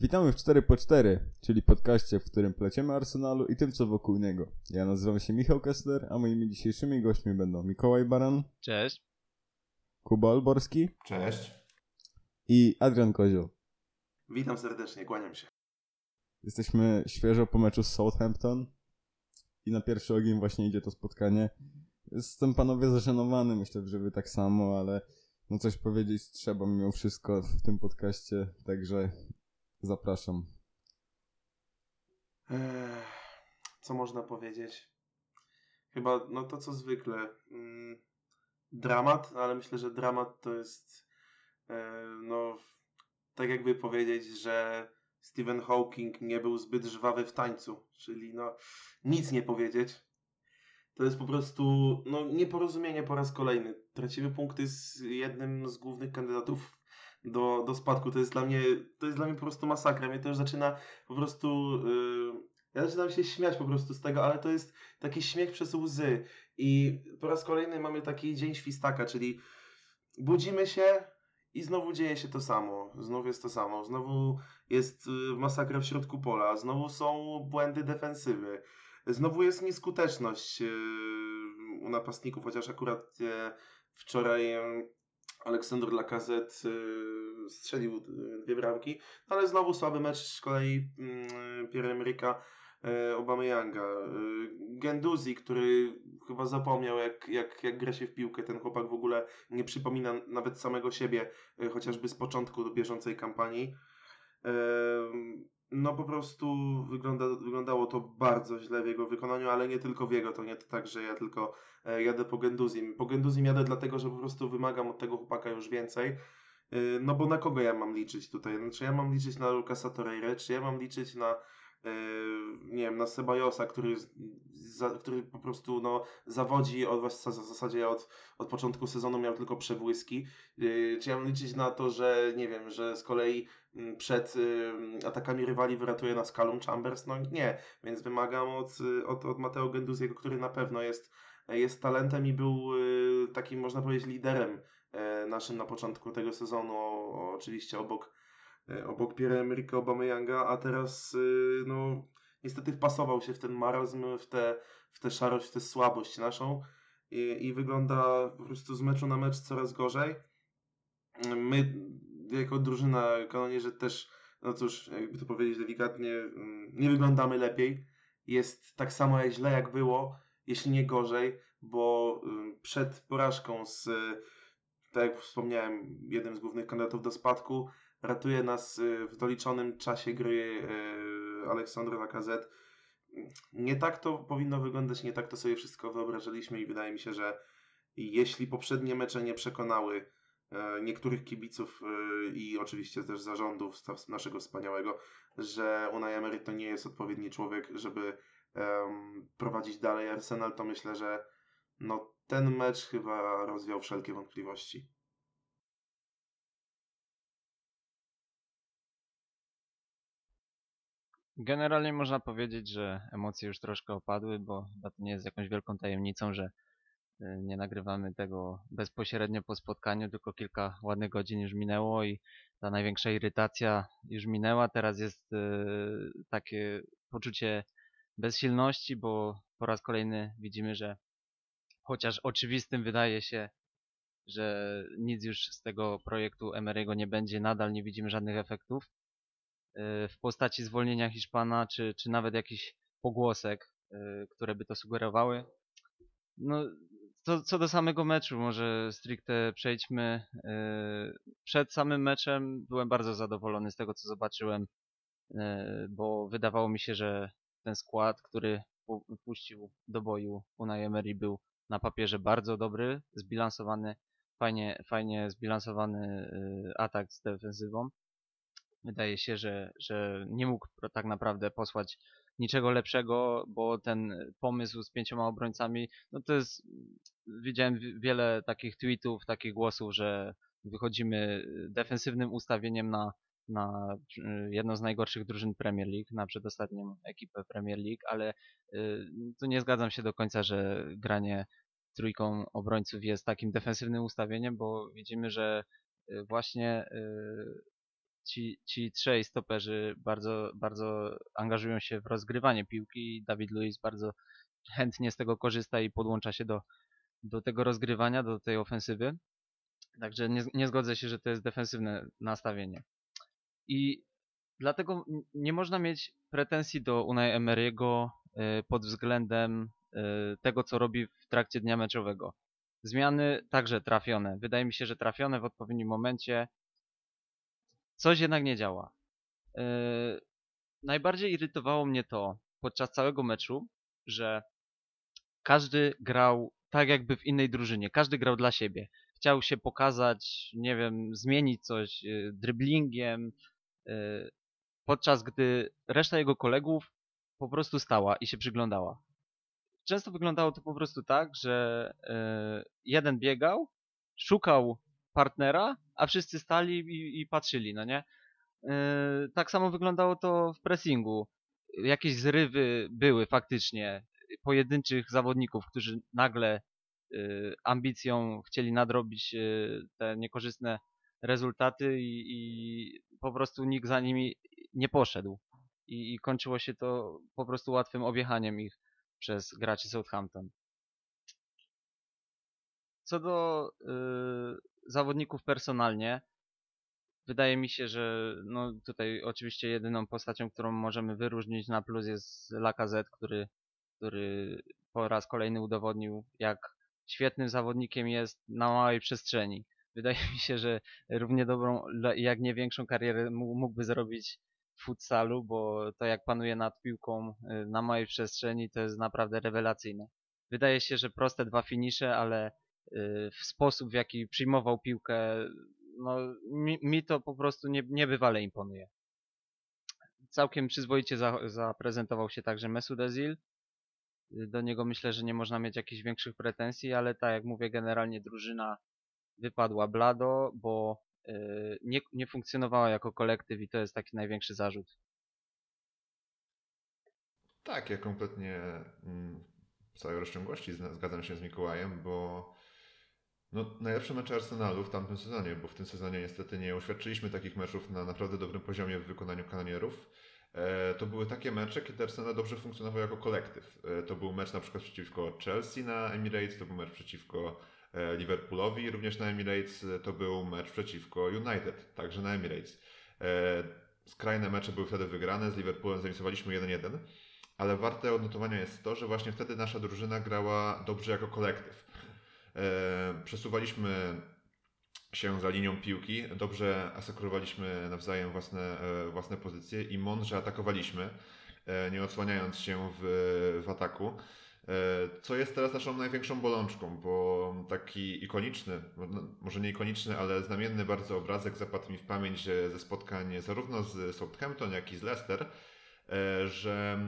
Witamy w 4 po 4 czyli podcaście, w którym pleciemy Arsenalu i tym, co wokół niego. Ja nazywam się Michał Kessler, a moimi dzisiejszymi gośćmi będą Mikołaj Baran, Cześć. Kuba Alborski Cześć. i Adrian Kozioł. Witam serdecznie, kłaniam się. Jesteśmy świeżo po meczu z Southampton i na pierwszy ogień właśnie idzie to spotkanie. Jestem panowie zażenowany, myślę, że wy tak samo, ale no coś powiedzieć trzeba mimo wszystko w tym podcaście, także zapraszam. Eee, co można powiedzieć? Chyba, no to co zwykle. Mm, dramat, ale myślę, że dramat to jest, e, no, tak jakby powiedzieć, że Stephen Hawking nie był zbyt żwawy w tańcu, czyli no, nic nie powiedzieć. To jest po prostu, no, nieporozumienie po raz kolejny. Tracimy punkty z jednym z głównych kandydatów do, do spadku. To jest dla mnie, to jest dla mnie po prostu masakra. Mnie to już zaczyna po prostu, yy, ja zaczynam się śmiać po prostu z tego, ale to jest taki śmiech przez łzy. I po raz kolejny mamy taki dzień świstaka, czyli budzimy się i znowu dzieje się to samo. Znowu jest to samo. Znowu jest y, masakra w środku pola. Znowu są błędy defensywy. Znowu jest nieskuteczność yy, u napastników, chociaż akurat yy, wczoraj Aleksander Lacazette yy, strzelił yy, dwie bramki, no ale znowu słaby mecz z kolei Pierre-Emerick'a yy, Aubameyanga. Yy, Genduzi, który chyba zapomniał jak, jak, jak gra się w piłkę, ten chłopak w ogóle nie przypomina nawet samego siebie, chociażby z początku bieżącej kampanii. No po prostu wygląda, wyglądało to bardzo źle w jego wykonaniu, ale nie tylko w jego, to nie tak, że ja tylko e, jadę po Genduzim. Po Genduzim jadę dlatego, że po prostu wymagam od tego chłopaka już więcej. E, no bo na kogo ja mam liczyć tutaj? No, czy ja mam liczyć na Lucasa Torreira, czy ja mam liczyć na e, nie wiem, na Sebajosa, który, za, który po prostu no, zawodzi od w zasadzie od, od początku sezonu miał tylko przebłyski. Czy ja mam liczyć na to, że nie wiem, że z kolei przed y, atakami rywali wyratuje nas Callum Chambers? No nie, więc wymagam od, od, od Mateo Genduziego, który na pewno jest, jest talentem i był y, takim, można powiedzieć, liderem e, naszym na początku tego sezonu, oczywiście obok, e, obok Pierre-Emerick Aubameyanga, a teraz y, no, niestety wpasował się w ten marazm, w tę w te szarość, w tę słabość naszą i, i wygląda po prostu z meczu na mecz coraz gorzej. My jako drużyna kanonierze też, no cóż, jakby to powiedzieć delikatnie, mm, nie wyglądamy lepiej. Jest tak samo jak źle jak było, jeśli nie gorzej, bo y, przed porażką z, tak jak wspomniałem, jednym z głównych kandydatów do spadku, ratuje nas y, w doliczonym czasie gry y, Aleksandr Lacazette. Nie tak to powinno wyglądać, nie tak to sobie wszystko wyobrażaliśmy i wydaje mi się, że jeśli poprzednie mecze nie przekonały niektórych kibiców i oczywiście też zarządów naszego wspaniałego, że Unai Emery to nie jest odpowiedni człowiek, żeby prowadzić dalej Arsenal, to myślę, że no, ten mecz chyba rozwiał wszelkie wątpliwości. Generalnie można powiedzieć, że emocje już troszkę opadły, bo to nie jest jakąś wielką tajemnicą, że nie nagrywamy tego bezpośrednio po spotkaniu, tylko kilka ładnych godzin już minęło i ta największa irytacja już minęła. Teraz jest takie poczucie bezsilności, bo po raz kolejny widzimy, że chociaż oczywistym wydaje się, że nic już z tego projektu Emery'ego nie będzie, nadal nie widzimy żadnych efektów w postaci zwolnienia Hiszpana, czy, czy nawet jakichś pogłosek, które by to sugerowały. No, to, co do samego meczu, może stricte przejdźmy. Przed samym meczem byłem bardzo zadowolony z tego, co zobaczyłem, bo wydawało mi się, że ten skład, który puścił do boju Unai Emery był na papierze bardzo dobry, zbilansowany, fajnie, fajnie zbilansowany atak z defensywą. Wydaje się, że, że nie mógł tak naprawdę posłać niczego lepszego, bo ten pomysł z pięcioma obrońcami, no to jest, widziałem wiele takich tweetów, takich głosów, że wychodzimy defensywnym ustawieniem na, na jedną z najgorszych drużyn Premier League, na przedostatnią ekipę Premier League, ale tu nie zgadzam się do końca, że granie trójką obrońców jest takim defensywnym ustawieniem, bo widzimy, że właśnie ci, ci trzej stoperzy bardzo, bardzo angażują się w rozgrywanie piłki i David Luiz bardzo chętnie z tego korzysta i podłącza się do, do tego rozgrywania, do tej ofensywy. Także nie, nie zgodzę się, że to jest defensywne nastawienie. I dlatego nie można mieć pretensji do Unai Emery'ego e, pod względem e, tego, co robi w trakcie dnia meczowego. Zmiany także trafione. Wydaje mi się, że trafione w odpowiednim momencie. Coś jednak nie działa. E, Najbardziej irytowało mnie to podczas całego meczu, że każdy grał tak jakby w innej drużynie. Każdy grał dla siebie. Chciał się pokazać, nie wiem, zmienić coś driblingiem, e, podczas gdy reszta jego kolegów po prostu stała i się przyglądała. Często wyglądało to po prostu tak, że jeden biegał, szukał partnera, a wszyscy stali i, i patrzyli, no nie? E, Tak samo wyglądało to w pressingu. Jakieś zrywy były faktycznie pojedynczych zawodników, którzy nagle e, ambicją chcieli nadrobić e, te niekorzystne rezultaty i, i po prostu nikt za nimi nie poszedł. I, I kończyło się to po prostu łatwym objechaniem ich przez graczy Southampton. Co do zawodników personalnie, wydaje mi się, że no tutaj oczywiście jedyną postacią, którą możemy wyróżnić na plus jest Lacazette, który, który po raz kolejny udowodnił, jak świetnym zawodnikiem jest na małej przestrzeni. Wydaje mi się, że równie dobrą, jak nie większą karierę mó- mógłby zrobić w futsalu, bo to jak panuje nad piłką y, na małej przestrzeni to jest naprawdę rewelacyjne. Wydaje się, że proste dwa finisze, ale w sposób w jaki przyjmował piłkę, no mi, mi to po prostu nie, niebywale imponuje. Całkiem przyzwoicie za, zaprezentował się także Mesut Özil. Y, Do niego myślę, że nie można mieć jakichś większych pretensji, ale tak jak mówię, generalnie drużyna wypadła blado, bo y, nie, nie funkcjonowała jako kolektyw i to jest taki największy zarzut. Tak, ja kompletnie mm, w całej rozciągłości zgadzam się z Mikołajem, bo no, najlepsze mecze Arsenalu w tamtym sezonie, bo w tym sezonie niestety nie uświadczyliśmy takich meczów na naprawdę dobrym poziomie w wykonaniu kanonierów. E, to były takie mecze, kiedy Arsenal dobrze funkcjonował jako kolektyw. E, to był mecz na przykład przeciwko Chelsea na Emirates, to był mecz przeciwko e, Liverpoolowi również na Emirates, to był mecz przeciwko United, także na Emirates. Skrajne mecze były wtedy wygrane, z Liverpoolem zainicjowaliśmy 1-1 ale warte odnotowania jest to, że właśnie wtedy nasza drużyna grała dobrze jako kolektyw. E, przesuwaliśmy się za linią piłki, dobrze asekurowaliśmy nawzajem własne, e, własne pozycje i mądrze atakowaliśmy, e, nie odsłaniając się w, w ataku. Co jest teraz naszą największą bolączką, bo taki ikoniczny, no, może nie ikoniczny, ale znamienny bardzo obrazek zapadł mi w pamięć ze spotkań zarówno z Southampton, jak i z Leicester, że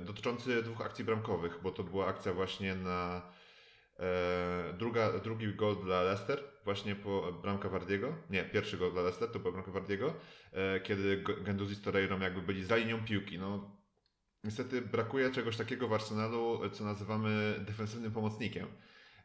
dotyczący dwóch akcji bramkowych, bo to była akcja właśnie na druga, drugi gol dla Leicester, właśnie po bramka Wardiego, nie, pierwszy gol dla Leicester, to była bramka Wardiego, e, kiedy Genduzi z Torreirą jakby byli za linią piłki, no niestety brakuje czegoś takiego w Arsenalu, co nazywamy defensywnym pomocnikiem.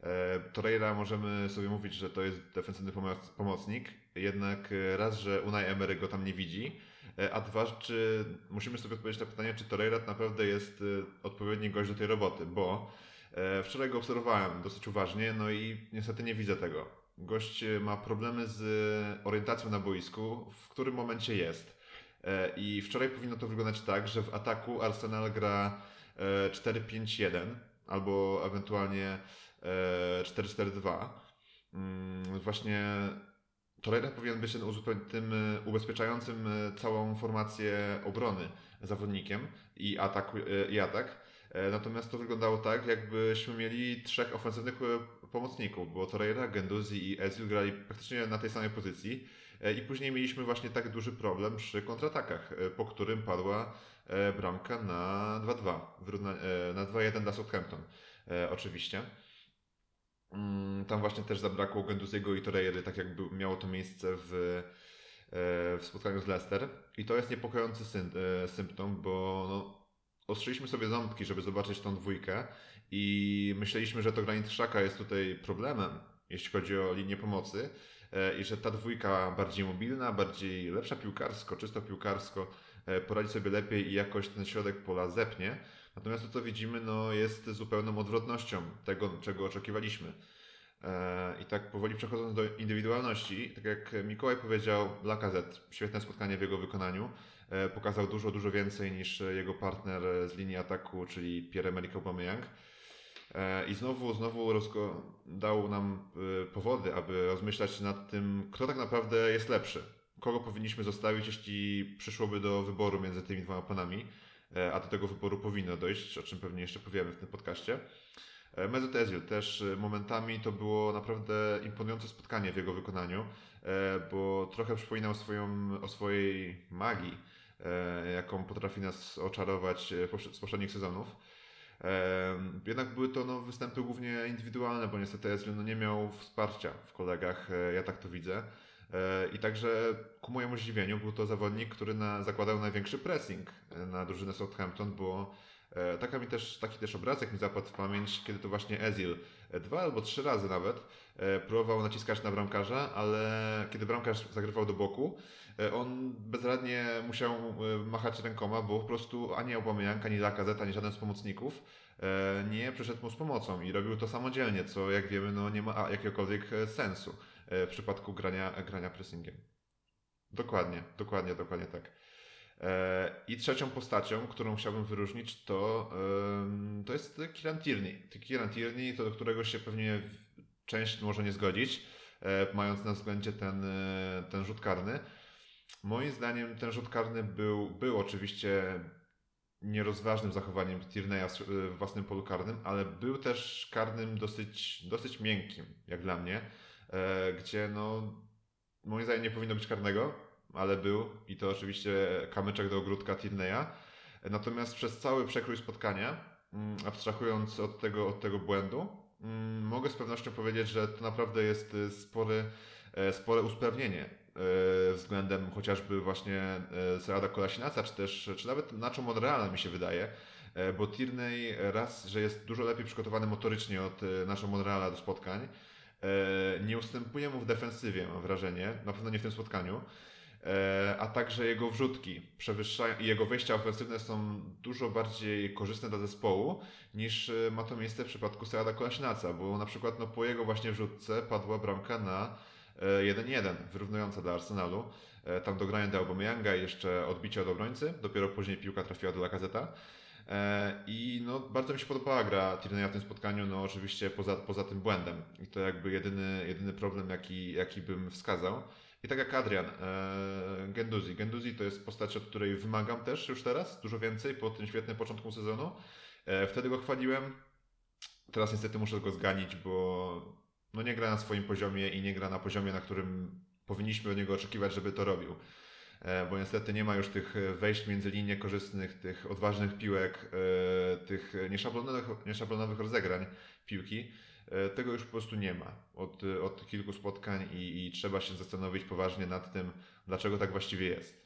E, Torreira możemy sobie mówić, że to jest defensywny pomoc- pomocnik, jednak e, raz, że Unai Emery go tam nie widzi, e, a dwa, czy musimy sobie odpowiedzieć na pytanie, czy Torreira naprawdę jest e, odpowiedni gość do tej roboty, bo e, wczoraj go obserwowałem dosyć uważnie, no i niestety nie widzę tego. Gość e, ma problemy z orientacją na boisku, w którym momencie jest. E, I wczoraj powinno to wyglądać tak, że w ataku Arsenal gra e, 4-5-1 albo ewentualnie e, 4-4-2. Mm, Właśnie Torreira powinien być tym e, ubezpieczającym e, całą formację obrony zawodnikiem i, ataku, e, i atak. E, Natomiast to wyglądało tak, jakbyśmy mieli trzech ofensywnych e, pomocników, bo Torreira, Genduzi i Ezil grali praktycznie na tej samej pozycji. E, I później mieliśmy właśnie tak duży problem przy kontratakach, po którym padła bramka na 2-2, wyrówna- e, na 2-1 dla Southampton oczywiście. Mm, Tam właśnie też zabrakło Genduziego i Torreiry, tak jakby miało to miejsce w, w spotkaniu z Leicester. I to jest niepokojący sym, symptom, bo no, ostrzyliśmy sobie ząbki, żeby zobaczyć tą dwójkę i myśleliśmy, że to Granit Szaka jest tutaj problemem, jeśli chodzi o linię pomocy. e, i że ta dwójka bardziej mobilna, bardziej lepsza piłkarsko, czysto piłkarsko e, poradzi sobie lepiej i jakoś ten środek pola zepnie. Natomiast to, co widzimy, no, jest zupełną odwrotnością tego, czego oczekiwaliśmy. E, I tak powoli przechodząc do indywidualności, tak jak Mikołaj powiedział, Lacazette, świetne spotkanie w jego wykonaniu. E, Pokazał dużo, dużo więcej niż jego partner z linii ataku, czyli Pierre-Emerick Aubameyang. E, I znowu, znowu rozko- dał nam e, powody, aby rozmyślać nad tym, kto tak naprawdę jest lepszy. Kogo powinniśmy zostawić, jeśli przyszłoby do wyboru między tymi dwoma panami. A do tego wyboru powinno dojść, o czym pewnie jeszcze powiemy w tym podcaście. Mesut Özil też momentami to było naprawdę imponujące spotkanie w jego wykonaniu, bo trochę przypominał swoją, o swojej magii, jaką potrafi nas oczarować e, z poprzednich sezonów. E, Jednak były to no, występy głównie indywidualne, bo niestety Özil no, nie miał wsparcia w kolegach, e, ja tak to widzę. E, I także ku mojemu zdziwieniu był to zawodnik, który na, zakładał największy pressing e, na drużynę Southampton, bo E, Taka mi też, taki też obrazek mi zapadł w pamięć, kiedy to właśnie Ezil e, dwa albo trzy razy nawet e, próbował naciskać na bramkarza, ale kiedy bramkarz zagrywał do boku, e, on bezradnie musiał e, machać rękoma, bo po prostu ani Aubameyang, ani Lacazette, ani żaden z pomocników e, nie przyszedł mu z pomocą i robił to samodzielnie, co jak wiemy no, nie ma jakiegokolwiek e, sensu e, w przypadku grania, grania pressingiem. Dokładnie, dokładnie, dokładnie tak. E, I trzecią postacią, którą chciałbym wyróżnić, to, to jest Kieran Tierney. Kieran Tierney, to do którego się pewnie część może nie zgodzić, e, mając na względzie ten, e, ten rzut karny. Moim zdaniem ten rzut karny był, był oczywiście nierozważnym zachowaniem Tierneya w własnym polu karnym, ale był też karnym dosyć, dosyć miękkim, jak dla mnie, e, gdzie no, moim zdaniem nie powinno być karnego, ale był i to oczywiście kamyczek do ogródka Tilneya. Natomiast przez cały przekrój spotkania, mm, abstrahując od tego, od tego błędu, mm, mogę z pewnością powiedzieć, że to naprawdę jest y, spory, e, spore usprawnienie względem chociażby właśnie e, Serada Kolasinaca, czy też, czy nawet Nacho Monreala mi się wydaje, e, bo Tierney raz, że jest dużo lepiej przygotowany motorycznie od e, Nacho Monreala do spotkań, e, nie ustępuje mu w defensywie, mam wrażenie, na pewno nie w tym spotkaniu. E, a także jego wrzutki przewyższają i jego wejścia ofensywne są dużo bardziej korzystne dla zespołu niż e, ma to miejsce w przypadku Seada Kolasinaca, bo na przykład no, po jego właśnie wrzutce padła bramka na e, 1-1, wyrównująca dla Arsenalu. E, Tam dogranie do Aubameyanga i jeszcze odbicie od obrońcy, dopiero później piłka trafiła do Lacazeta. E, I no, bardzo mi się podobała gra Tierney'a w tym spotkaniu, no oczywiście poza, poza tym błędem. I to jakby jedyny, jedyny problem, jaki, jaki bym wskazał. I tak jak Adrian, e, Genduzi. Genduzi to jest postać, od której wymagam też już teraz dużo więcej po tym świetnym początku sezonu. E, wtedy go chwaliłem. Teraz niestety muszę go zganić, bo no nie gra na swoim poziomie i nie gra na poziomie, na którym powinniśmy od niego oczekiwać, żeby to robił. E, bo niestety nie ma już tych e, wejść między linie korzystnych, tych odważnych piłek, e, tych nieszablonowych, nieszablonowych rozegrań piłki. Tego już po prostu nie ma od, od kilku spotkań i, i trzeba się zastanowić poważnie nad tym, dlaczego tak właściwie jest.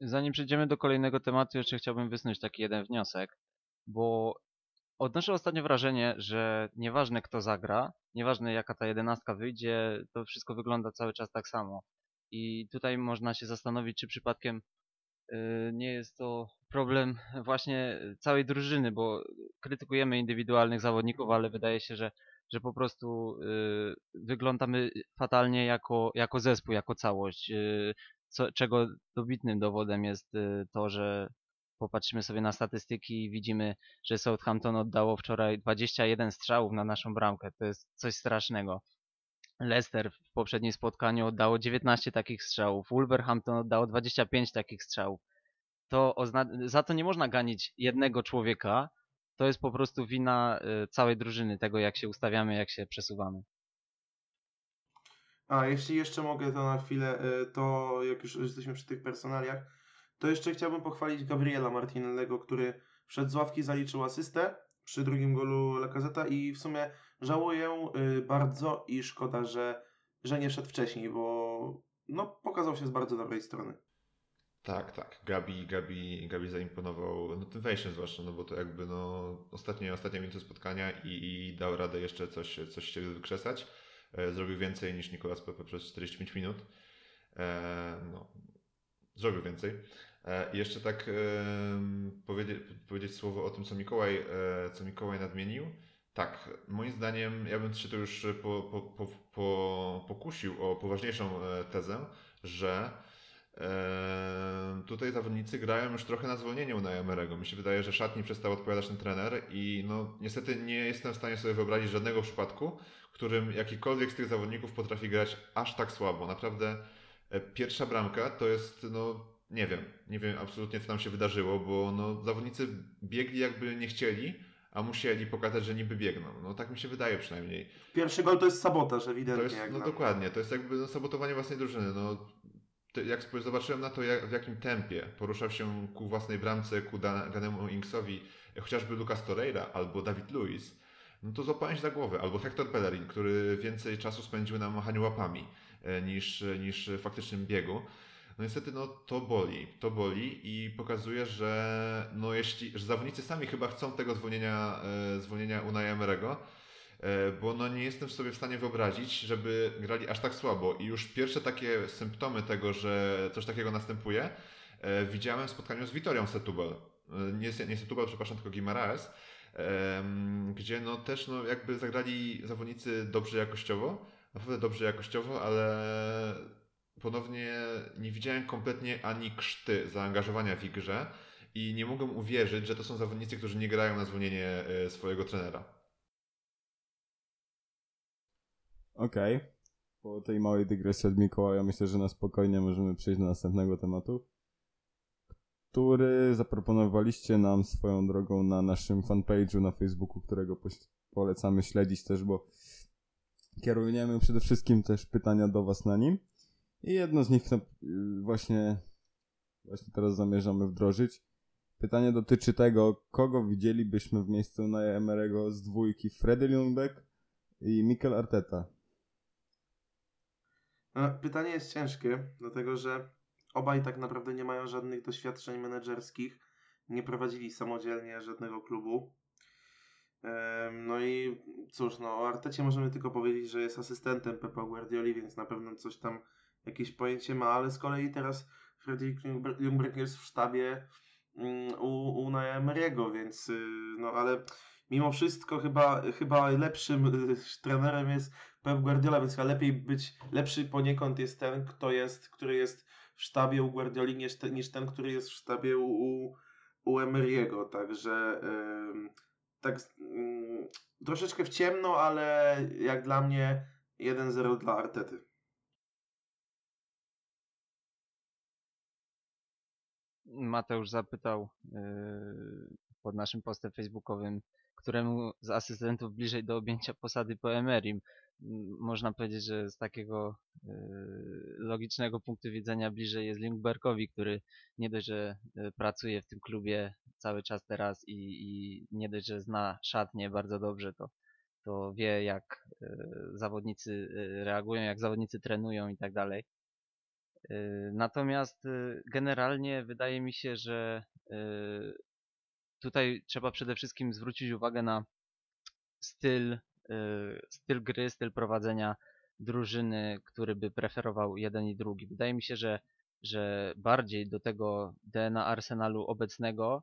Zanim przejdziemy do kolejnego tematu, jeszcze chciałbym wysnuć taki jeden wniosek, bo odnoszę ostatnio wrażenie, że nieważne kto zagra, nieważne jaka ta jedenastka wyjdzie, to wszystko wygląda cały czas tak samo. I tutaj można się zastanowić, czy przypadkiem y, nie jest to problem właśnie całej drużyny, bo krytykujemy indywidualnych zawodników, ale wydaje się, że, że po prostu y, wyglądamy fatalnie jako, jako zespół, jako całość. Y, co, czego dobitnym dowodem jest to, że popatrzymy sobie na statystyki i widzimy, że Southampton oddało wczoraj 21 strzałów na naszą bramkę. To jest coś strasznego. Leicester w poprzednim spotkaniu oddało 19 takich strzałów. Wolverhampton oddało 25 takich strzałów. To za to nie można ganić jednego człowieka. To jest po prostu wina y, całej drużyny, tego jak się ustawiamy, jak się przesuwamy. A jeśli jeszcze mogę to na chwilę, y, to jak już jesteśmy przy tych personaliach, to jeszcze chciałbym pochwalić Gabriela Martinellego, który wszedł z ławki, zaliczył asystę przy drugim golu Lacazeta i w sumie żałuję y, bardzo i szkoda, że, że nie wszedł wcześniej, bo no, pokazał się z bardzo dobrej strony. Tak, tak. Gabi, Gabi, Gabi zaimponował, no tym wejściem zwłaszcza, no bo to jakby no ostatnie, ostatnie minuty spotkania i, i dał radę jeszcze coś, coś siebie wykrzesać. e, zrobił więcej niż Nicolas Pepe przez 45 minut. E, no, zrobił więcej. E, I jeszcze tak powiedzieć, powiedzieć słowo o tym, co Mikołaj, e, co Mikołaj nadmienił. Tak, moim zdaniem, ja bym się tu już po, po, po, po, pokusił o poważniejszą e, tezę, że tutaj zawodnicy grają już trochę na zwolnieniu na Emerego. Mi się wydaje, że szatni przestał odpowiadać ten trener i no niestety nie jestem w stanie sobie wyobrazić żadnego przypadku, w którym jakikolwiek z tych zawodników potrafi grać aż tak słabo. Naprawdę pierwsza bramka to jest no nie wiem, nie wiem absolutnie co tam się wydarzyło, bo no, zawodnicy biegli jakby nie chcieli, a musieli pokazać, że niby biegną. No tak mi się wydaje przynajmniej. Pierwszy gol to jest sabotaż, ewidentnie. To jest, no dokładnie, to jest jakby no, sabotowanie własnej drużyny. No, jak zobaczyłem na to, jak, w jakim tempie poruszał się ku własnej bramce, ku danemu Inksowi, chociażby Lucas Torreira albo David Luiz, no to złapałem się za głowę. Albo Hector Bellerin, który więcej czasu spędził na machaniu łapami e, niż, niż w faktycznym biegu. No niestety no, to boli, to boli i pokazuje, że, no, jeśli, że zawodnicy sami chyba chcą tego zwolnienia, e, zwolnienia Unai e, bo no, nie jestem sobie w stanie wyobrazić, żeby grali aż tak słabo i już pierwsze takie symptomy tego, że coś takiego następuje, e, widziałem w spotkaniu z Vitorią Setubal. E, nie, nie Setubal, przepraszam, tylko Guimaraes, e, gdzie no, też no, jakby zagrali zawodnicy dobrze jakościowo, naprawdę dobrze jakościowo, ale ponownie nie widziałem kompletnie ani krzty zaangażowania w grze i nie mogłem uwierzyć, że to są zawodnicy, którzy nie grają na zwolnienie e, swojego trenera. Okej. Okay. Po tej małej dygresji od Mikołaja myślę, że na spokojnie możemy przejść do następnego tematu, który zaproponowaliście nam swoją drogą na naszym fanpage'u na Facebooku, którego polecamy śledzić też, bo kierujemy przede wszystkim też pytania do Was na nim. I jedno z nich no, właśnie, właśnie teraz zamierzamy wdrożyć. Pytanie dotyczy tego, kogo widzielibyśmy w miejscu na Emerego z dwójki Freddy Lundbeck i Mikel Arteta. No, pytanie jest ciężkie, dlatego że obaj tak naprawdę nie mają żadnych doświadczeń menedżerskich, nie prowadzili samodzielnie żadnego klubu. No i cóż, no o Artecie możemy tylko powiedzieć, że jest asystentem Pepa Guardioli, więc na pewno coś tam jakieś pojęcie ma, ale z kolei teraz Fredrik Ljungberg jest w sztabie mm, u, u Emery'ego, więc y, no ale mimo wszystko chyba, chyba lepszym y, trenerem jest Pep Guardiola, więc chyba lepiej być, lepszy poniekąd jest ten, kto jest, który jest w sztabie u Guardioli niż niż ten który jest w sztabie u, u, u Emery'ego, także yy, tak yy, troszeczkę w ciemno, ale jak dla mnie 1-0 dla Artety. Mateusz zapytał yy, pod naszym postem facebookowym, któremu z asystentów bliżej do objęcia posady po Emerim. Można powiedzieć, że z takiego yy, logicznego punktu widzenia bliżej jest Lindbergowi, który nie dość, że yy, pracuje w tym klubie cały czas teraz i, i nie dość, że zna szatnie bardzo dobrze, to, to wie jak zawodnicy reagują, jak zawodnicy trenują i tak dalej. Natomiast generalnie wydaje mi się, że tutaj trzeba przede wszystkim zwrócić uwagę na styl, styl gry, styl prowadzenia drużyny, który by preferował jeden i drugi. Wydaje mi się, że, że bardziej do tego DNA Arsenalu obecnego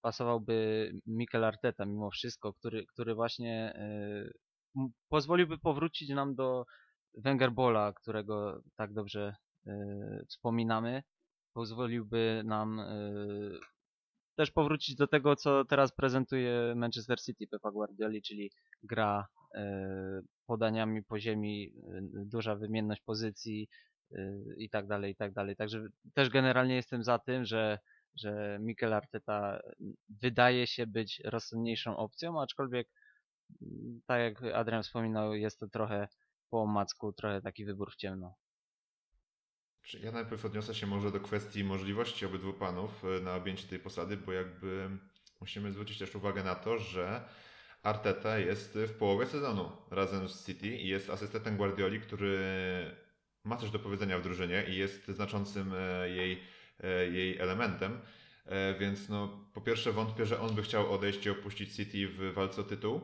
pasowałby Mikel Arteta mimo wszystko, który, który właśnie pozwoliłby powrócić nam do Wengerbola, którego tak dobrze E, wspominamy, pozwoliłby nam e, też powrócić do tego, co teraz prezentuje Manchester City Pepa Guardioli, czyli gra podaniami po ziemi, duża wymienność pozycji i tak dalej, i tak dalej. Także też generalnie jestem za tym, że, że Mikel Arteta wydaje się być rozsądniejszą opcją, aczkolwiek tak jak Adrian wspominał, jest to trochę po omacku, trochę taki wybór w ciemno. Ja najpierw odniosę się może do kwestii możliwości obydwu panów e, na objęcie tej posady, bo jakby musimy zwrócić też uwagę na to, że Arteta jest w połowie sezonu razem z City i jest asystentem Guardioli, który ma coś do powiedzenia w drużynie i jest znaczącym e, jej, e, jej elementem. Więc no, po pierwsze wątpię, że on by chciał odejść i opuścić City w walce o tytuł.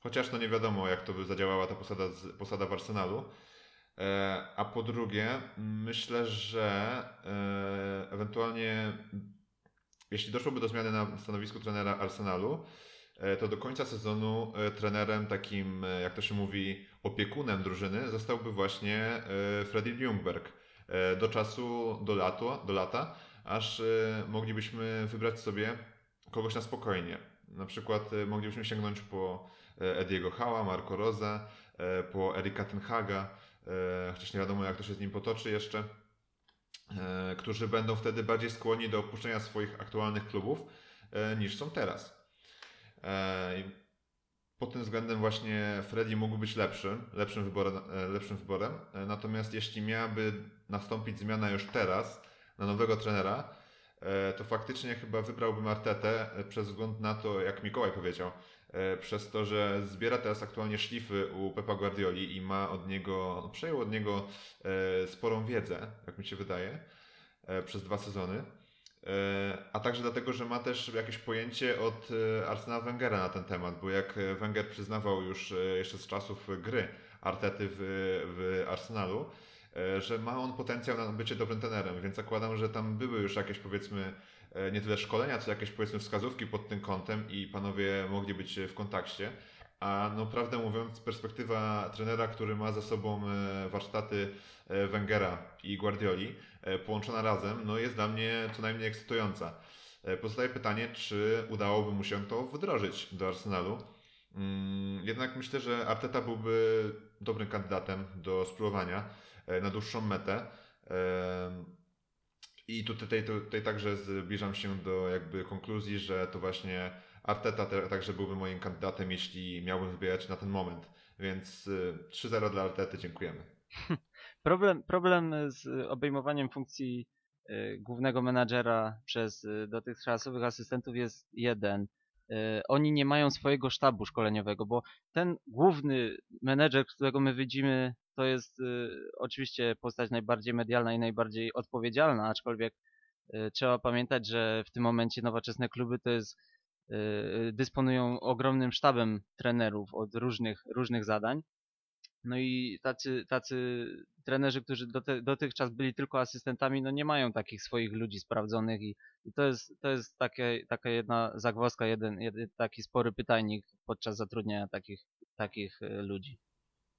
chociaż no nie wiadomo, jak to by zadziałała ta posada, posada w Arsenalu. E, A po drugie, myślę, że e, ewentualnie jeśli doszłoby do zmiany na stanowisku trenera Arsenalu, e, to do końca sezonu e, trenerem takim, e, jak to się mówi, opiekunem drużyny zostałby właśnie e, Freddy Ljungberg e, do czasu, do, lato, do lata, aż e, moglibyśmy wybrać sobie kogoś na spokojnie. Na przykład e, moglibyśmy sięgnąć po e, Ediego Hała, Marco Rosa, e, po Erika Tenhaga, e, chociaż nie wiadomo jak to się z nim potoczy jeszcze, e, którzy będą wtedy bardziej skłonni do opuszczenia swoich aktualnych klubów e, niż są teraz. E, Pod tym względem właśnie Freddy mógł być lepszym, lepszym wyborem, e, lepszym wyborem. E, Natomiast jeśli miałaby nastąpić zmiana już teraz na nowego trenera, to faktycznie chyba wybrałbym Artetę przez wzgląd na to, jak Mikołaj powiedział, przez to, że zbiera teraz aktualnie szlify u Pepa Guardioli i ma od niego, przejął od niego sporą wiedzę, jak mi się wydaje, przez dwa sezony. E, A także dlatego, że ma też jakieś pojęcie od e, Arsena Wengera na ten temat, bo jak e, Wenger przyznawał już jeszcze z czasów gry Artety w, w Arsenalu, że ma on potencjał na bycie dobrym trenerem, więc zakładam, że tam były już jakieś powiedzmy nie tyle szkolenia, co jakieś powiedzmy wskazówki pod tym kątem i panowie mogli być w kontakcie. A no prawdę mówiąc, perspektywa trenera, który ma za sobą warsztaty Wengera i Guardioli, połączona razem, no jest dla mnie co najmniej ekscytująca. E, Pozostaje pytanie, czy udałoby mu się to wdrożyć do Arsenalu. Mm, Jednak myślę, że Arteta byłby dobrym kandydatem do spróbowania e, na dłuższą metę. E, I tutaj, tutaj także zbliżam się do jakby konkluzji, że to właśnie Arteta te, także byłby moim kandydatem, jeśli miałbym wybierać na ten moment. Więc y, 3-0 dla Artety, dziękujemy. Problem, problem z obejmowaniem funkcji y, głównego menadżera przez y, dotychczasowych asystentów jest jeden. Y, Oni nie mają swojego sztabu szkoleniowego, bo ten główny menedżer, którego my widzimy, to jest oczywiście postać najbardziej medialna i najbardziej odpowiedzialna, aczkolwiek trzeba pamiętać, że w tym momencie nowoczesne kluby to jest dysponują ogromnym sztabem trenerów od różnych, różnych zadań. No i tacy, tacy trenerzy, którzy doty, dotychczas byli tylko asystentami, no nie mają takich swoich ludzi sprawdzonych i, i to jest, to jest takie, taka jedna zagwozdka, jeden, jeden taki spory pytajnik podczas zatrudniania takich, takich e, ludzi.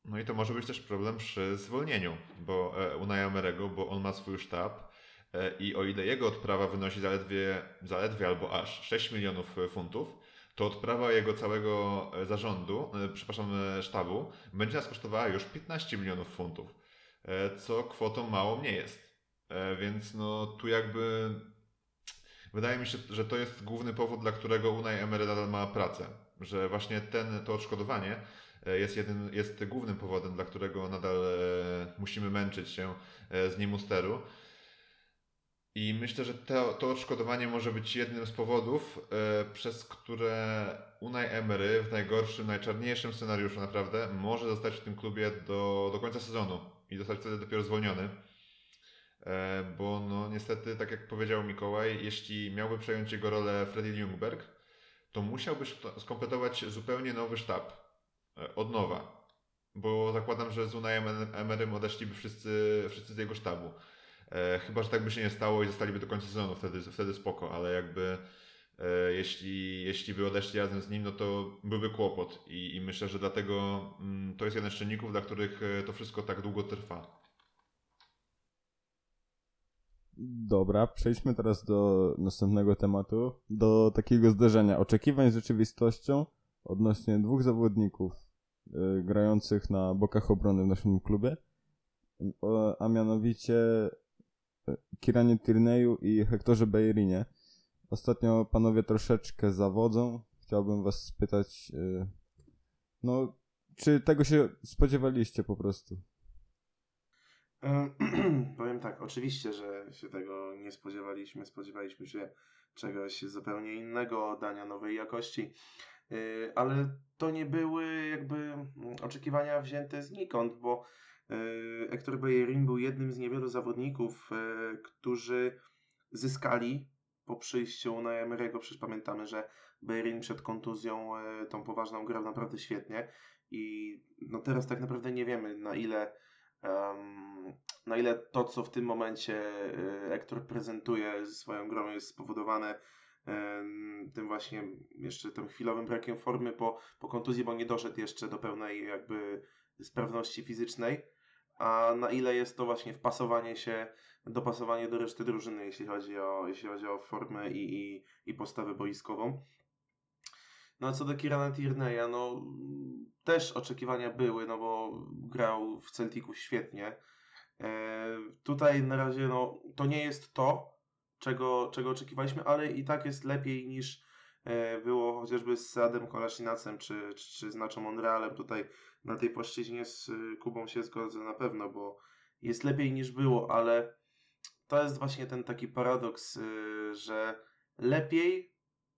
No i to może być też problem przy zwolnieniu, bo e, Unai Emerego, bo on ma swój sztab e, i o ile jego odprawa wynosi zaledwie, zaledwie albo aż 6 milionów e, funtów, to odprawa jego całego e, zarządu, e, przepraszam, e, sztabu, będzie nas kosztowała już 15 milionów funtów, co kwotą małą nie jest. Więc no tu jakby wydaje mi się, że to jest główny powód, dla którego Unai Emery nadal ma pracę, że właśnie ten, to odszkodowanie jest, jednym, jest głównym powodem, dla którego nadal musimy męczyć się z nim u steru. I myślę, że to, to odszkodowanie może być jednym z powodów, e, przez które Unai Emery w najgorszym, najczarniejszym scenariuszu naprawdę może zostać w tym klubie do, do końca sezonu i zostać wtedy dopiero zwolniony. E, bo no niestety, tak jak powiedział Mikołaj, jeśli miałby przejąć jego rolę Freddy Ljungberg, to musiałby skompletować zupełnie nowy sztab e, od nowa. Bo zakładam, że z Unajem Emerym odeszliby wszyscy, wszyscy z jego sztabu. E, chyba, że tak by się nie stało i zostaliby do końca sezonu, wtedy, wtedy spoko, ale jakby e, jeśli, jeśli by odeszli razem z nim, no to byłby kłopot i, i myślę, że dlatego mm, to jest jeden z czynników, dla których e, to wszystko tak długo trwa. Dobra, przejdźmy teraz do następnego tematu, do takiego zderzenia oczekiwań z rzeczywistością odnośnie dwóch zawodników y, grających na bokach obrony w naszym klubie, a mianowicie Kiranie Tyrneju i Hektorze Bejerinie. Ostatnio panowie troszeczkę zawodzą. Chciałbym was spytać, y, no, czy tego się spodziewaliście po prostu? E, Powiem tak, oczywiście, że się tego nie spodziewaliśmy. Spodziewaliśmy się czegoś zupełnie innego, dania nowej jakości, E, ale to nie były jakby mm, oczekiwania wzięte znikąd, bo Hector Bellerin był jednym z niewielu zawodników, e, którzy zyskali po przyjściu na Emery'ego, przecież pamiętamy, że Bellerin przed kontuzją e, tą poważną grał naprawdę świetnie i no teraz tak naprawdę nie wiemy na ile em, na ile to, co w tym momencie e, Hector prezentuje swoją grą jest spowodowane tym właśnie jeszcze tym chwilowym brakiem formy po, po kontuzji, bo nie doszedł jeszcze do pełnej jakby sprawności fizycznej, a na ile jest to właśnie wpasowanie się, dopasowanie do reszty drużyny, jeśli chodzi o, jeśli chodzi o formę i, i, i postawę boiskową. No a co do Kirana Tierney'a, no też oczekiwania były, no bo grał w Celticu świetnie. E, tutaj na razie no, to nie jest to, czego, czego oczekiwaliśmy, ale i tak jest lepiej niż było chociażby z Adem Kolaszinacem czy, czy, czy z Nacho Monrealem. Tutaj na tej płaszczyźnie z y, Kubą się zgodzę na pewno, bo jest lepiej niż było, ale to jest właśnie ten taki paradoks, y, że lepiej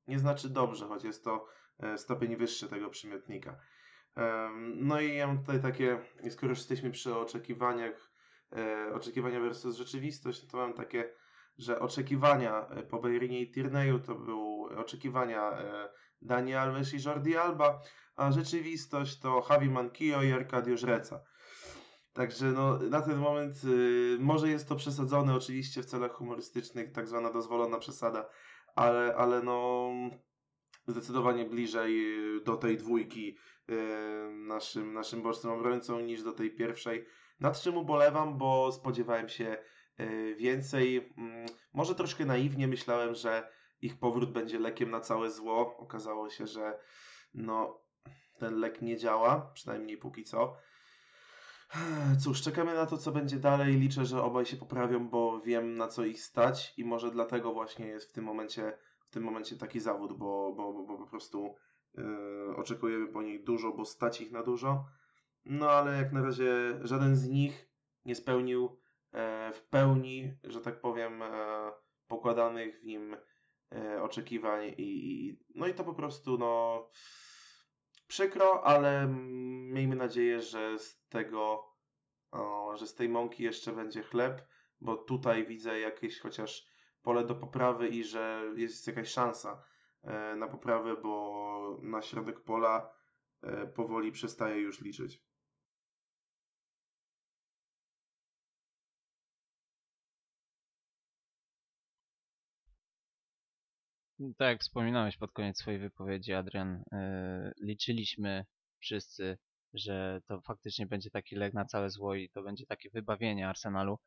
nie znaczy dobrze, choć jest to e, stopień wyższy tego przymiotnika. No i ja mam tutaj takie, skoro już jesteśmy przy oczekiwaniach, e, oczekiwania versus rzeczywistość, to mam takie, że oczekiwania e, po Bejrinie i Tirneju to były oczekiwania e, Dani Alves i Jordi Alba, a rzeczywistość to Javi Mankio i Arcadio Żreca. Także no, na ten moment y, może jest to przesadzone oczywiście w celach humorystycznych, tak zwana dozwolona przesada, ale, ale no zdecydowanie bliżej y, do tej dwójki y, naszym, naszym bocznym obrońcą niż do tej pierwszej. Nad czym ubolewam, bo spodziewałem się więcej. Mm, Może troszkę naiwnie myślałem, że ich powrót będzie lekiem na całe zło. Okazało się, że no, ten lek nie działa, przynajmniej póki co. Cóż, czekamy na to, co będzie dalej. Liczę, że obaj się poprawią, bo wiem, na co ich stać i może dlatego właśnie jest w tym momencie, w tym momencie taki zawód, bo, bo, bo, bo po prostu yy, oczekujemy po nich dużo, bo stać ich na dużo. No ale jak na razie żaden z nich nie spełnił e, w pełni, że tak powiem, e, pokładanych w nim e, oczekiwań i, no i to po prostu no przykro, ale miejmy nadzieję, że z tego, że z tej mąki jeszcze będzie chleb, bo tutaj widzę jakieś chociaż pole do poprawy i że jest jakaś szansa e, na poprawę, bo na środek pola e, powoli przestaje już liczyć. Tak jak wspominałeś pod koniec swojej wypowiedzi, Adrian, yy, liczyliśmy wszyscy, że to faktycznie będzie taki lek na całe zło i to będzie takie wybawienie Arsenalu.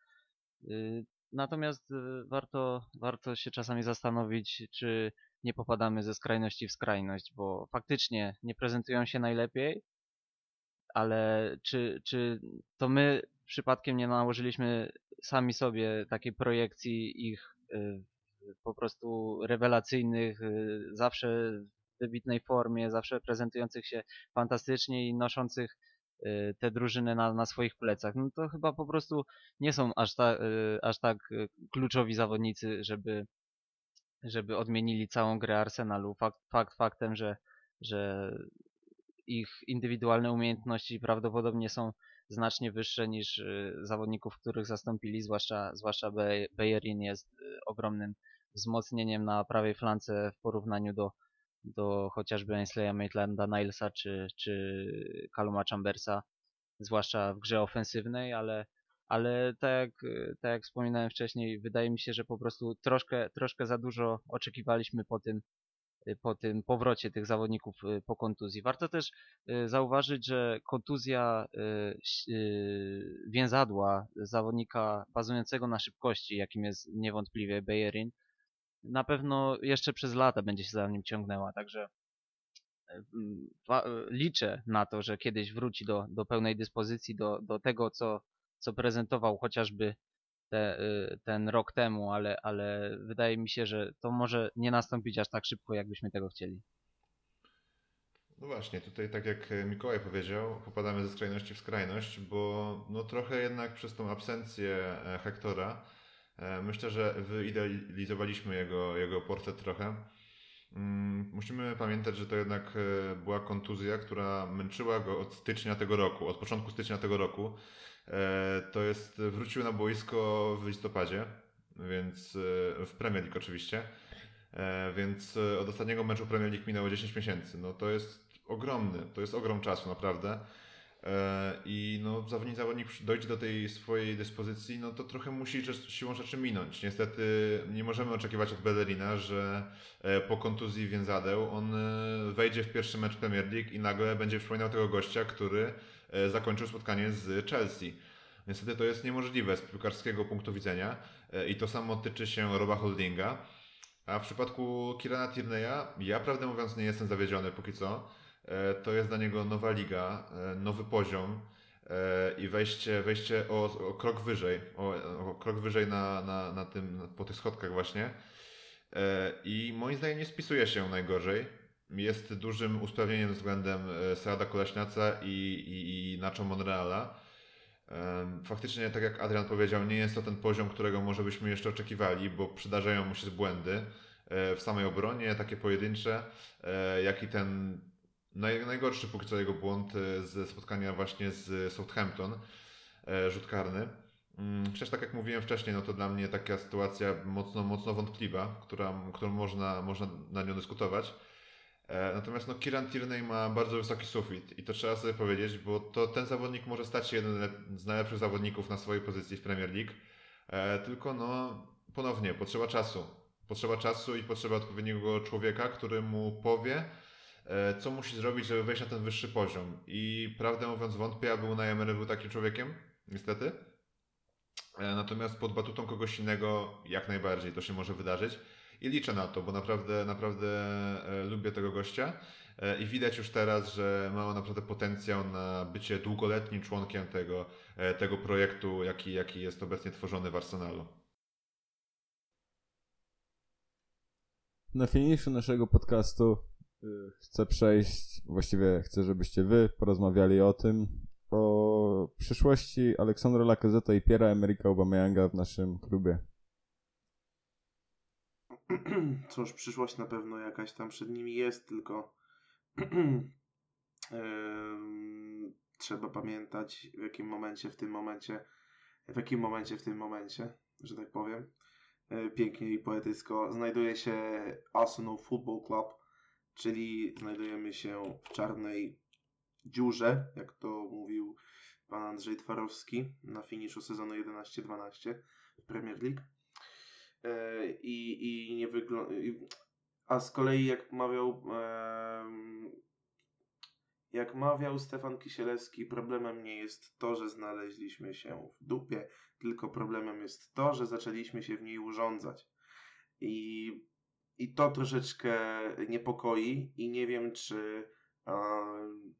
Yy, Natomiast yy, warto, warto się czasami zastanowić, czy nie popadamy ze skrajności w skrajność, bo faktycznie nie prezentują się najlepiej, ale czy, czy to my przypadkiem nie nałożyliśmy sami sobie takiej projekcji ich y, po prostu rewelacyjnych, y, zawsze w wybitnej formie, zawsze prezentujących się fantastycznie i noszących y, te drużyny na, na swoich plecach. No to chyba po prostu nie są aż, ta, y, aż tak kluczowi zawodnicy, żeby, żeby odmienili całą grę Arsenalu. Fakt, fakt faktem, że, że ich indywidualne umiejętności prawdopodobnie są znacznie wyższe niż zawodników, których zastąpili, zwłaszcza, zwłaszcza Be- Bellerin jest ogromnym wzmocnieniem na prawej flance w porównaniu do, do chociażby Ainsley'a Maitland-a Nilesa czy, czy Caluma Chambersa, zwłaszcza w grze ofensywnej, ale, ale tak, jak, tak jak wspominałem wcześniej, wydaje mi się, że po prostu troszkę, troszkę za dużo oczekiwaliśmy po tym, po tym powrocie tych zawodników y, po kontuzji. Warto też y, zauważyć, że kontuzja y, więzadła zawodnika bazującego na szybkości, jakim jest niewątpliwie Bellerin, na pewno jeszcze przez lata będzie się za nim ciągnęła, także mm, wa- liczę na to, że kiedyś wróci do, do pełnej dyspozycji, do, do tego, co, co prezentował chociażby te, y, ten rok temu, ale, ale wydaje mi się, że to może nie nastąpić aż tak szybko, jakbyśmy tego chcieli. No właśnie, tutaj tak jak Mikołaj powiedział, popadamy ze skrajności w skrajność, bo no trochę jednak przez tą absencję e, Hektora e, myślę, że wyidealizowaliśmy jego, jego portret trochę. Mm, Musimy pamiętać, że to jednak e, była kontuzja, która męczyła go od stycznia tego roku, od początku stycznia tego roku. E, To jest, wrócił na boisko w listopadzie, więc e, w Premier League oczywiście. E, Więc e, od ostatniego meczu Premier League minęło 10 miesięcy. No to jest ogromny, to jest ogrom czasu naprawdę. E, I no, zawodnik, zawodnik dojdzie do tej swojej dyspozycji, no to trochę musi siłą rzeczy minąć. Niestety nie możemy oczekiwać od Bellerina, że e, po kontuzji więzadeł on e, wejdzie w pierwszy mecz Premier League i nagle będzie przypominał tego gościa, który zakończył spotkanie z Chelsea. Niestety to jest niemożliwe z piłkarskiego punktu widzenia i to samo tyczy się Roba Holdinga. A w przypadku Kirana Tierney'a, ja prawdę mówiąc nie jestem zawiedziony póki co. E, To jest dla niego nowa liga, e, nowy poziom e, i wejście, wejście o, o krok wyżej, o, o krok wyżej na, na, na tym, po tych schodkach właśnie. I moim zdaniem nie spisuje się najgorzej. Jest dużym usprawnieniem względem Seada Koleśniaca i, i, i Nacho Monreala. Faktycznie, tak jak Adrian powiedział, nie jest to ten poziom, którego może byśmy jeszcze oczekiwali, bo przydarzają mu się błędy w samej obronie, takie pojedyncze, jak i ten najgorszy póki co jego błąd e, ze spotkania właśnie z Southampton, e, rzut karny. Mm, Chociaż tak jak mówiłem wcześniej, no to dla mnie taka sytuacja mocno, mocno wątpliwa, która, którą można, można na nią dyskutować. E, Natomiast no, Kieran Tierney ma bardzo wysoki sufit i to trzeba sobie powiedzieć, bo to ten zawodnik może stać się jeden lep- z najlepszych zawodników na swojej pozycji w Premier League. Tylko no ponownie potrzeba czasu. Potrzeba czasu i potrzeba odpowiedniego człowieka, który mu powie, co musi zrobić, żeby wejść na ten wyższy poziom. I prawdę mówiąc, wątpię, aby Unai był takim człowiekiem, niestety. E, Natomiast pod batutą kogoś innego jak najbardziej to się może wydarzyć. I liczę na to, bo naprawdę, naprawdę e, lubię tego gościa. E, I widać już teraz, że ma on naprawdę potencjał na bycie długoletnim członkiem tego, e, tego projektu, jaki, jaki jest obecnie tworzony w Arsenalu. Na finiszu naszego podcastu chcę przejść, właściwie chcę, żebyście wy porozmawiali o tym, o przyszłości Aleksandra Lacazette i Piera Emerika Aubameyanga w naszym klubie. Cóż, przyszłość na pewno jakaś tam przed nimi jest, tylko trzeba pamiętać w jakim momencie, w tym momencie, w jakim momencie, w tym momencie, że tak powiem, e, pięknie i poetycko, znajduje się Arsenal Football Club, czyli znajdujemy się w czarnej dziurze, jak to mówił pan Andrzej Twarowski na finiszu sezonu 11-12 w Premier League. E, I, i nie wygląda. A z kolei, jak mawiał, jak mawiał Stefan Kisielewski, problemem nie jest to, że znaleźliśmy się w dupie, tylko problemem jest to, że zaczęliśmy się w niej urządzać. I, i to troszeczkę niepokoi i nie wiem, czy em,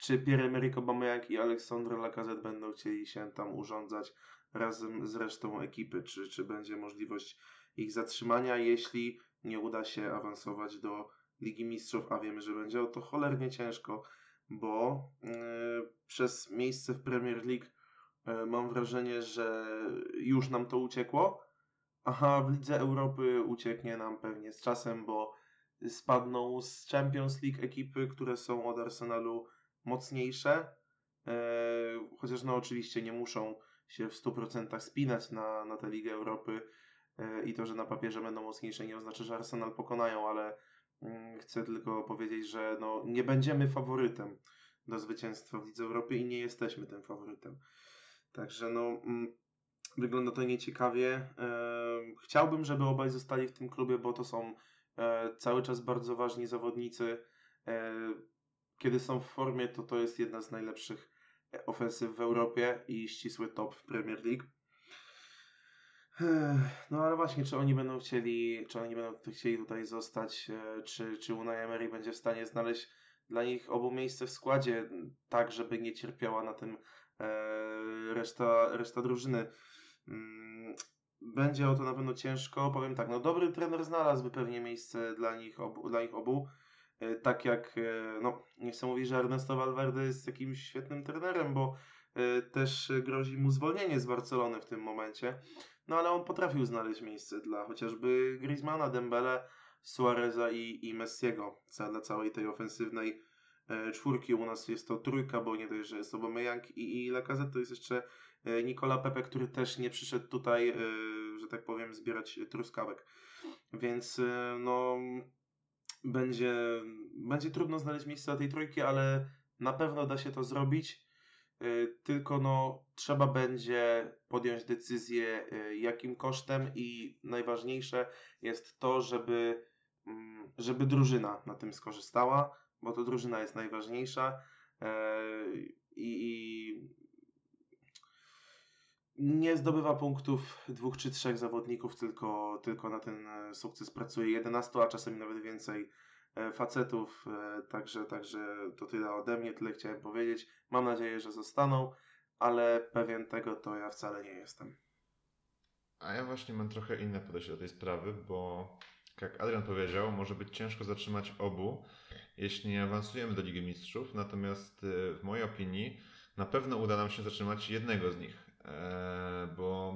czy Pierre-Emerick Aubameyang i Aleksandr Lacazette będą chcieli się tam urządzać razem z resztą ekipy, czy, czy będzie możliwość ich zatrzymania, jeśli nie uda się awansować do Ligi Mistrzów, a wiemy, że będzie o to cholernie ciężko, bo yy, przez miejsce w Premier League yy, mam wrażenie, że już nam to uciekło, a w Lidze Europy ucieknie nam pewnie z czasem, bo spadną z Champions League ekipy, które są od Arsenalu mocniejsze, yy, chociaż no oczywiście nie muszą się w 100% spinać na, na tę Ligę Europy e, i to, że na papierze będą mocniejsze nie oznacza, że Arsenal pokonają, ale mm, chcę tylko powiedzieć, że no, nie będziemy faworytem do zwycięstwa w Lidze Europy i nie jesteśmy tym faworytem. Także no, mm, wygląda to nieciekawie. E, chciałbym, żeby obaj zostali w tym klubie, bo to są e, cały czas bardzo ważni zawodnicy. E, kiedy są w formie, to to jest jedna z najlepszych ofensyw w Europie i ścisły top w Premier League. No ale właśnie, czy oni będą chcieli, czy oni będą chcieli tutaj zostać, czy, czy Unai Emery będzie w stanie znaleźć dla nich obu miejsce w składzie, tak żeby nie cierpiała na tym reszta, reszta drużyny. Mm, Będzie o to na pewno ciężko. Powiem tak, no dobry trener znalazłby pewnie miejsce dla nich obu. Dla nich obu. E, Tak jak, e, no nie chcę mówić, że Ernesto Valverde jest jakimś świetnym trenerem, bo e, też grozi mu zwolnienie z Barcelony w tym momencie. No ale on potrafił znaleźć miejsce dla chociażby Griezmana, Dembele, Suareza i, i Messiego dla całej tej ofensywnej czwórki. U nas jest to trójka, bo nie dość, że jest Aubameyang i, i Lacazette, to jest jeszcze e, Nicola Pepe, który też nie przyszedł tutaj, e, że tak powiem, zbierać truskawek. Więc e, no będzie, będzie trudno znaleźć miejsce na tej trójki, ale na pewno da się to zrobić. Tylko no, trzeba będzie podjąć decyzję, jakim kosztem, i najważniejsze jest to, żeby, mm, żeby drużyna na tym skorzystała, bo to drużyna jest najważniejsza. I, i nie zdobywa punktów dwóch czy trzech zawodników, tylko, tylko na ten e, sukces pracuje 11, a czasem nawet więcej e, facetów. e, Także, także to tyle ode mnie, tyle chciałem powiedzieć. Mam nadzieję, że zostaną, ale pewien tego to ja wcale nie jestem. A ja właśnie mam trochę inne podejście do tej sprawy, bo jak Adrian powiedział, może być ciężko zatrzymać obu, jeśli nie awansujemy do Ligi Mistrzów, natomiast w mojej opinii na pewno uda nam się zatrzymać jednego z nich, bo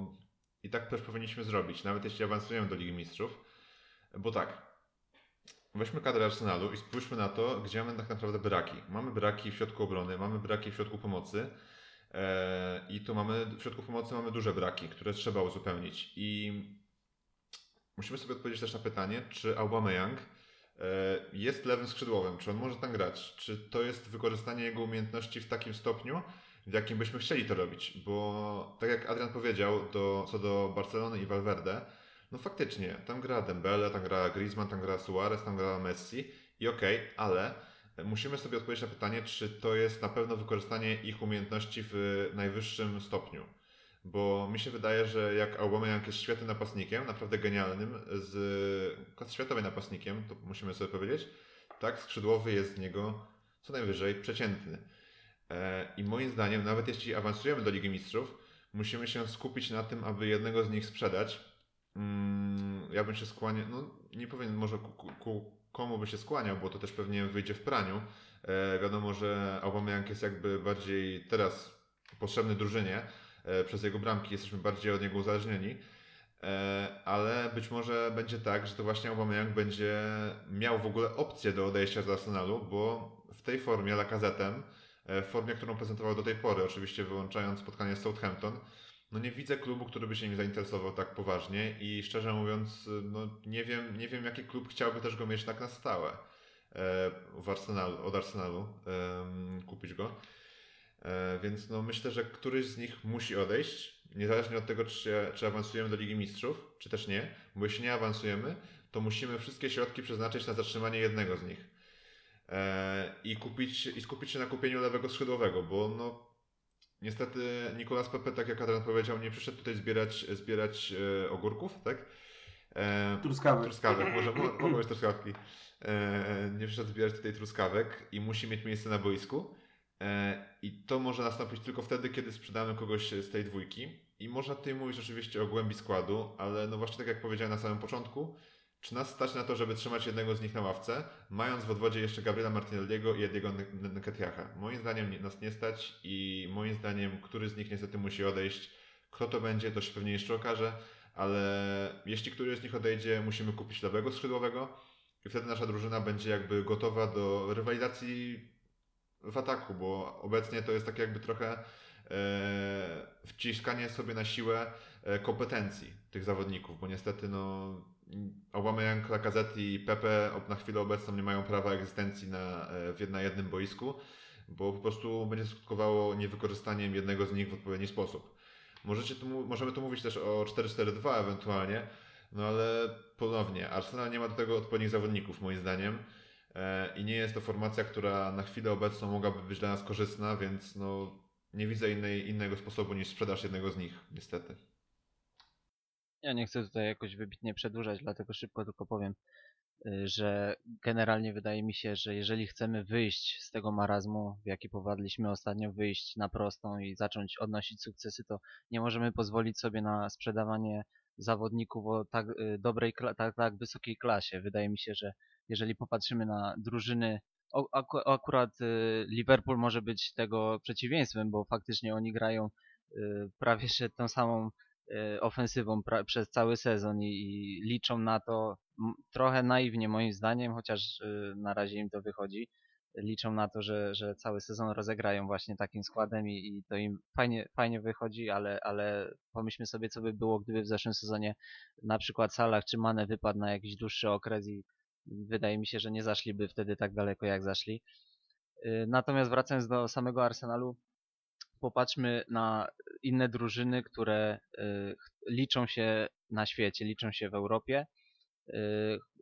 i tak też powinniśmy zrobić, nawet jeśli awansujemy do Ligi Mistrzów, bo tak, weźmy kadrę Arsenalu i spójrzmy na to, gdzie mamy tak naprawdę braki. Mamy braki w środku obrony, mamy braki w środku pomocy, Eee, I tu mamy, w środku pomocy mamy duże braki, które trzeba uzupełnić. I musimy sobie odpowiedzieć też na pytanie, czy Aubameyang e, jest lewym skrzydłowym, czy on może tam grać, czy to jest wykorzystanie jego umiejętności w takim stopniu, w jakim byśmy chcieli to robić, bo tak jak Adrian powiedział do, co do Barcelony i Valverde, no faktycznie, tam gra Dembele, tam gra Griezmann, tam gra Suarez, tam gra Messi i okej, ale musimy sobie odpowiedzieć na pytanie, czy to jest na pewno wykorzystanie ich umiejętności w najwyższym stopniu. Bo mi się wydaje, że jak Aubameyang jest świetnym napastnikiem, naprawdę genialnym, z światowym napastnikiem, to musimy sobie powiedzieć, tak, skrzydłowy jest z niego co najwyżej przeciętny. E, I moim zdaniem, nawet jeśli awansujemy do Ligi Mistrzów, musimy się skupić na tym, aby jednego z nich sprzedać. Mm, Ja bym się skłaniał, no nie powiem może ku, ku, komu by się skłaniał, bo to też pewnie wyjdzie w praniu. E, wiadomo, że Aubameyang jest jakby bardziej teraz potrzebny drużynie, e, przez jego bramki jesteśmy bardziej od niego uzależnieni. Ale być może będzie tak, że to właśnie Aubameyang będzie miał w ogóle opcję do odejścia z Arsenalu, bo w tej formie Lacazette'em, e, w formie, którą prezentował do tej pory, oczywiście wyłączając spotkanie z Southampton, no nie widzę klubu, który by się nim zainteresował tak poważnie i szczerze mówiąc, no nie wiem, nie wiem jaki klub chciałby też go mieć tak na stałe e, w Arsenalu, od Arsenalu, kupić go. E, Więc no myślę, że któryś z nich musi odejść, niezależnie od tego, czy, czy awansujemy do Ligi Mistrzów, czy też nie, bo jeśli nie awansujemy, to musimy wszystkie środki przeznaczyć na zatrzymanie jednego z nich. E, I, kupić, I skupić się na kupieniu lewego skrzydłowego, bo no niestety Nicolas Pepe, tak jak Adrian powiedział, nie przyszedł tutaj zbierać, zbierać e, ogórków, tak? E, Truskawy. Truskawek, może mo- mogą być truskawki. E, nie przyszedł zbierać tutaj truskawek i musi mieć miejsce na boisku. E, I to może nastąpić tylko wtedy, kiedy sprzedamy kogoś z tej dwójki. I można tutaj mówić oczywiście o głębi składu, ale no właśnie tak jak powiedziałem na samym początku, czy nas stać na to, żeby trzymać jednego z nich na ławce, mając w odwodzie jeszcze Gabriela Martinelliego i Ediego Nketiacha? Moim zdaniem nie- nas nie stać i moim zdaniem któryś z nich niestety musi odejść. Kto to będzie, to się pewnie jeszcze okaże, ale jeśli któryś z nich odejdzie, musimy kupić lewego skrzydłowego i wtedy nasza drużyna będzie jakby gotowa do rywalizacji w ataku, bo obecnie to jest tak jakby trochę e, wciskanie sobie na siłę e, kompetencji tych zawodników, bo niestety no Aubameyang, Lacazette i Pepe na chwilę obecną nie mają prawa egzystencji na, e, na jednym boisku, bo po prostu będzie skutkowało niewykorzystaniem jednego z nich w odpowiedni sposób. Możecie tu, możemy tu mówić też o 4-4-2 ewentualnie, no ale ponownie, Arsenal nie ma do tego odpowiednich zawodników moim zdaniem e, i nie jest to formacja, która na chwilę obecną mogłaby być dla nas korzystna, więc no nie widzę innej, innego sposobu niż sprzedaż jednego z nich, niestety. Ja nie chcę tutaj jakoś wybitnie przedłużać, dlatego szybko tylko powiem, y, że generalnie wydaje mi się, że jeżeli chcemy wyjść z tego marazmu, w jaki popadliśmy ostatnio, wyjść na prostą i zacząć odnosić sukcesy, to nie możemy pozwolić sobie na sprzedawanie zawodników o tak y, dobrej, tak, tak wysokiej klasie. Wydaje mi się, że jeżeli popatrzymy na drużyny, akurat y, Liverpool może być tego przeciwieństwem, bo faktycznie oni grają prawie że tą samą ofensywą pra- przez cały sezon i, i liczą na to trochę naiwnie moim zdaniem, chociaż e, na razie im to wychodzi, liczą na to, że, że cały sezon rozegrają właśnie takim składem i, i to im fajnie, fajnie wychodzi, ale, ale pomyślmy sobie, co by było, gdyby w zeszłym sezonie na przykład Salah czy Mane wypadł na jakiś dłuższy okres i wydaje mi się, że nie zaszliby wtedy tak daleko, jak zaszli. Y, Natomiast wracając do samego Arsenalu, popatrzmy na inne drużyny, które y, liczą się na świecie, liczą się w Europie. Y,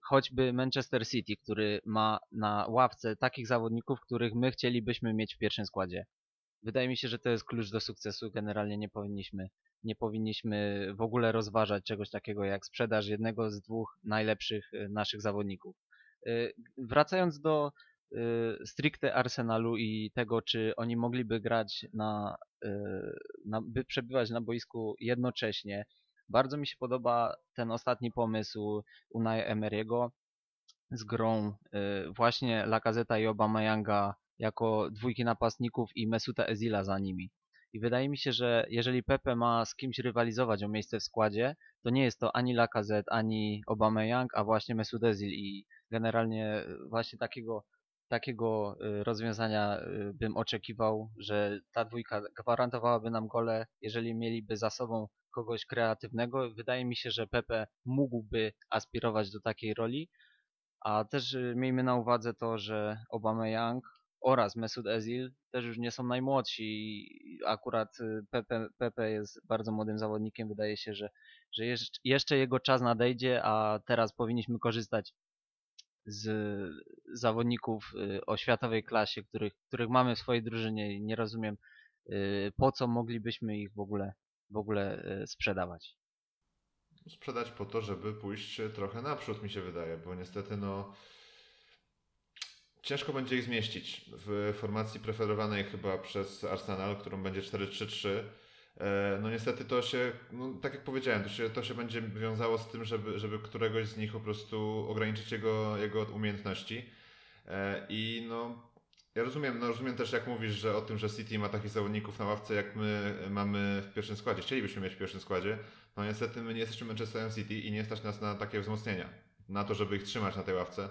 Choćby Manchester City, który ma na ławce takich zawodników, których my chcielibyśmy mieć w pierwszym składzie. Wydaje mi się, że to jest klucz do sukcesu. Generalnie nie powinniśmy, nie powinniśmy w ogóle rozważać czegoś takiego jak sprzedaż jednego z dwóch najlepszych y, naszych zawodników. Wracając do stricte Arsenalu i tego, czy oni mogliby grać na, y, na, by przebywać na boisku jednocześnie. Bardzo mi się podoba ten ostatni pomysł Unai Emery'ego z grą y, właśnie Lacazeta i Aubameyanga jako dwójki napastników i Mesuta Ezila za nimi. I wydaje mi się, że jeżeli Pepe ma z kimś rywalizować o miejsce w składzie, to nie jest to ani Lacazette, ani Aubameyang, a właśnie Mesut Özil i generalnie y, właśnie takiego takiego y, rozwiązania y, bym oczekiwał, że ta dwójka gwarantowałaby nam gole, jeżeli mieliby za sobą kogoś kreatywnego. Wydaje mi się, że Pepe mógłby aspirować do takiej roli, a też y, miejmy na uwadze to, że Aubameyang oraz Mesut Özil też już nie są najmłodsi i akurat Pepe, Pepe jest bardzo młodym zawodnikiem. Wydaje się, że, że jeszcze jego czas nadejdzie, a teraz powinniśmy korzystać z zawodników y, o światowej klasie, których, których mamy w swojej drużynie i nie rozumiem y, po co moglibyśmy ich w ogóle, w ogóle y, sprzedawać. sprzedać po to, żeby pójść trochę naprzód, mi się wydaje, bo niestety no ciężko będzie ich zmieścić w formacji preferowanej chyba przez Arsenal, którą będzie 4-3-3. E, No niestety to się, no, tak jak powiedziałem, to się, to się będzie wiązało z tym, żeby, żeby któregoś z nich po prostu ograniczyć jego, jego umiejętności. E, I no, ja rozumiem, no rozumiem też jak mówisz, że o tym, że City ma takich zawodników na ławce, jak my mamy w pierwszym składzie. Chcielibyśmy mieć w pierwszym składzie, no niestety my nie jesteśmy Manchesterem City i nie stać nas na takie wzmocnienia. Na to, żeby ich trzymać na tej ławce,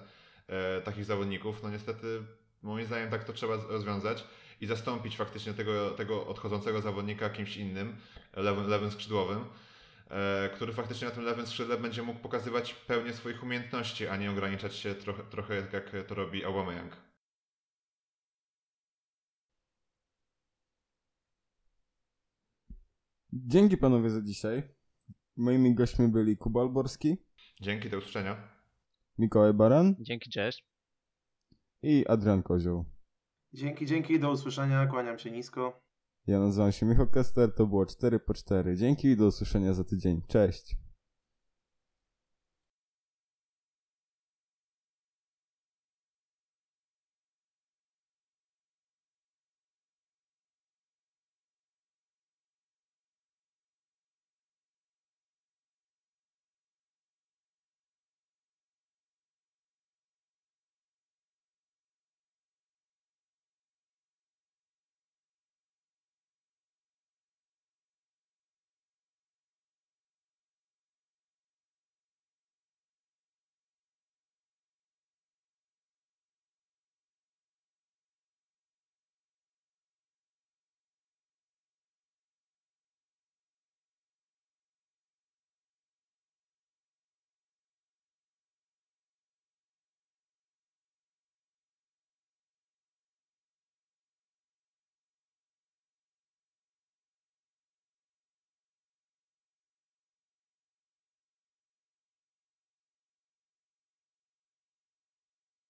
e, takich zawodników. No niestety, moim zdaniem tak to trzeba rozwiązać i zastąpić faktycznie tego, tego odchodzącego zawodnika kimś innym, lewym, lewym skrzydłowym, e, który faktycznie na tym lewym skrzydle będzie mógł pokazywać pełnię swoich umiejętności, a nie ograniczać się trochę, trochę jak to robi Aubameyang. Dzięki panowie za dzisiaj. Moimi gośćmi byli Kuba Alborski, Dzięki, do usłyszenia. Mikołaj Baran Dzięki, cześć. i Adrian Kozioł. Dzięki, dzięki, do usłyszenia, kłaniam się nisko. Ja nazywam się Michał Kester, to było 4 po 4. Dzięki i do usłyszenia za tydzień. Cześć.